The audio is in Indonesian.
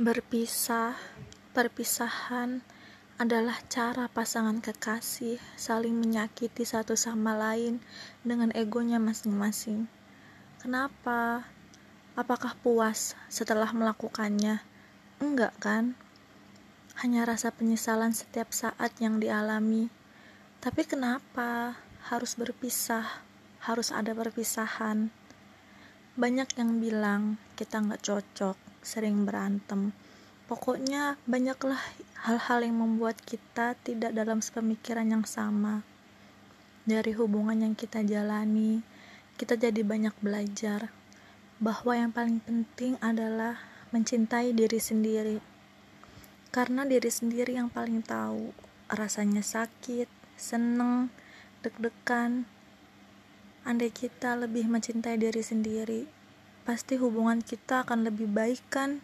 Berpisah, perpisahan adalah cara pasangan kekasih saling menyakiti satu sama lain dengan egonya masing-masing. Kenapa? Apakah puas setelah melakukannya? Enggak kan? Hanya rasa penyesalan setiap saat yang dialami. Tapi kenapa harus berpisah? Harus ada perpisahan. Banyak yang bilang kita nggak cocok, sering berantem. Pokoknya banyaklah hal-hal yang membuat kita tidak dalam sepemikiran yang sama. Dari hubungan yang kita jalani, kita jadi banyak belajar bahwa yang paling penting adalah mencintai diri sendiri. Karena diri sendiri yang paling tahu rasanya sakit, seneng, deg-degan. Andai kita lebih mencintai diri sendiri, pasti hubungan kita akan lebih baik kan?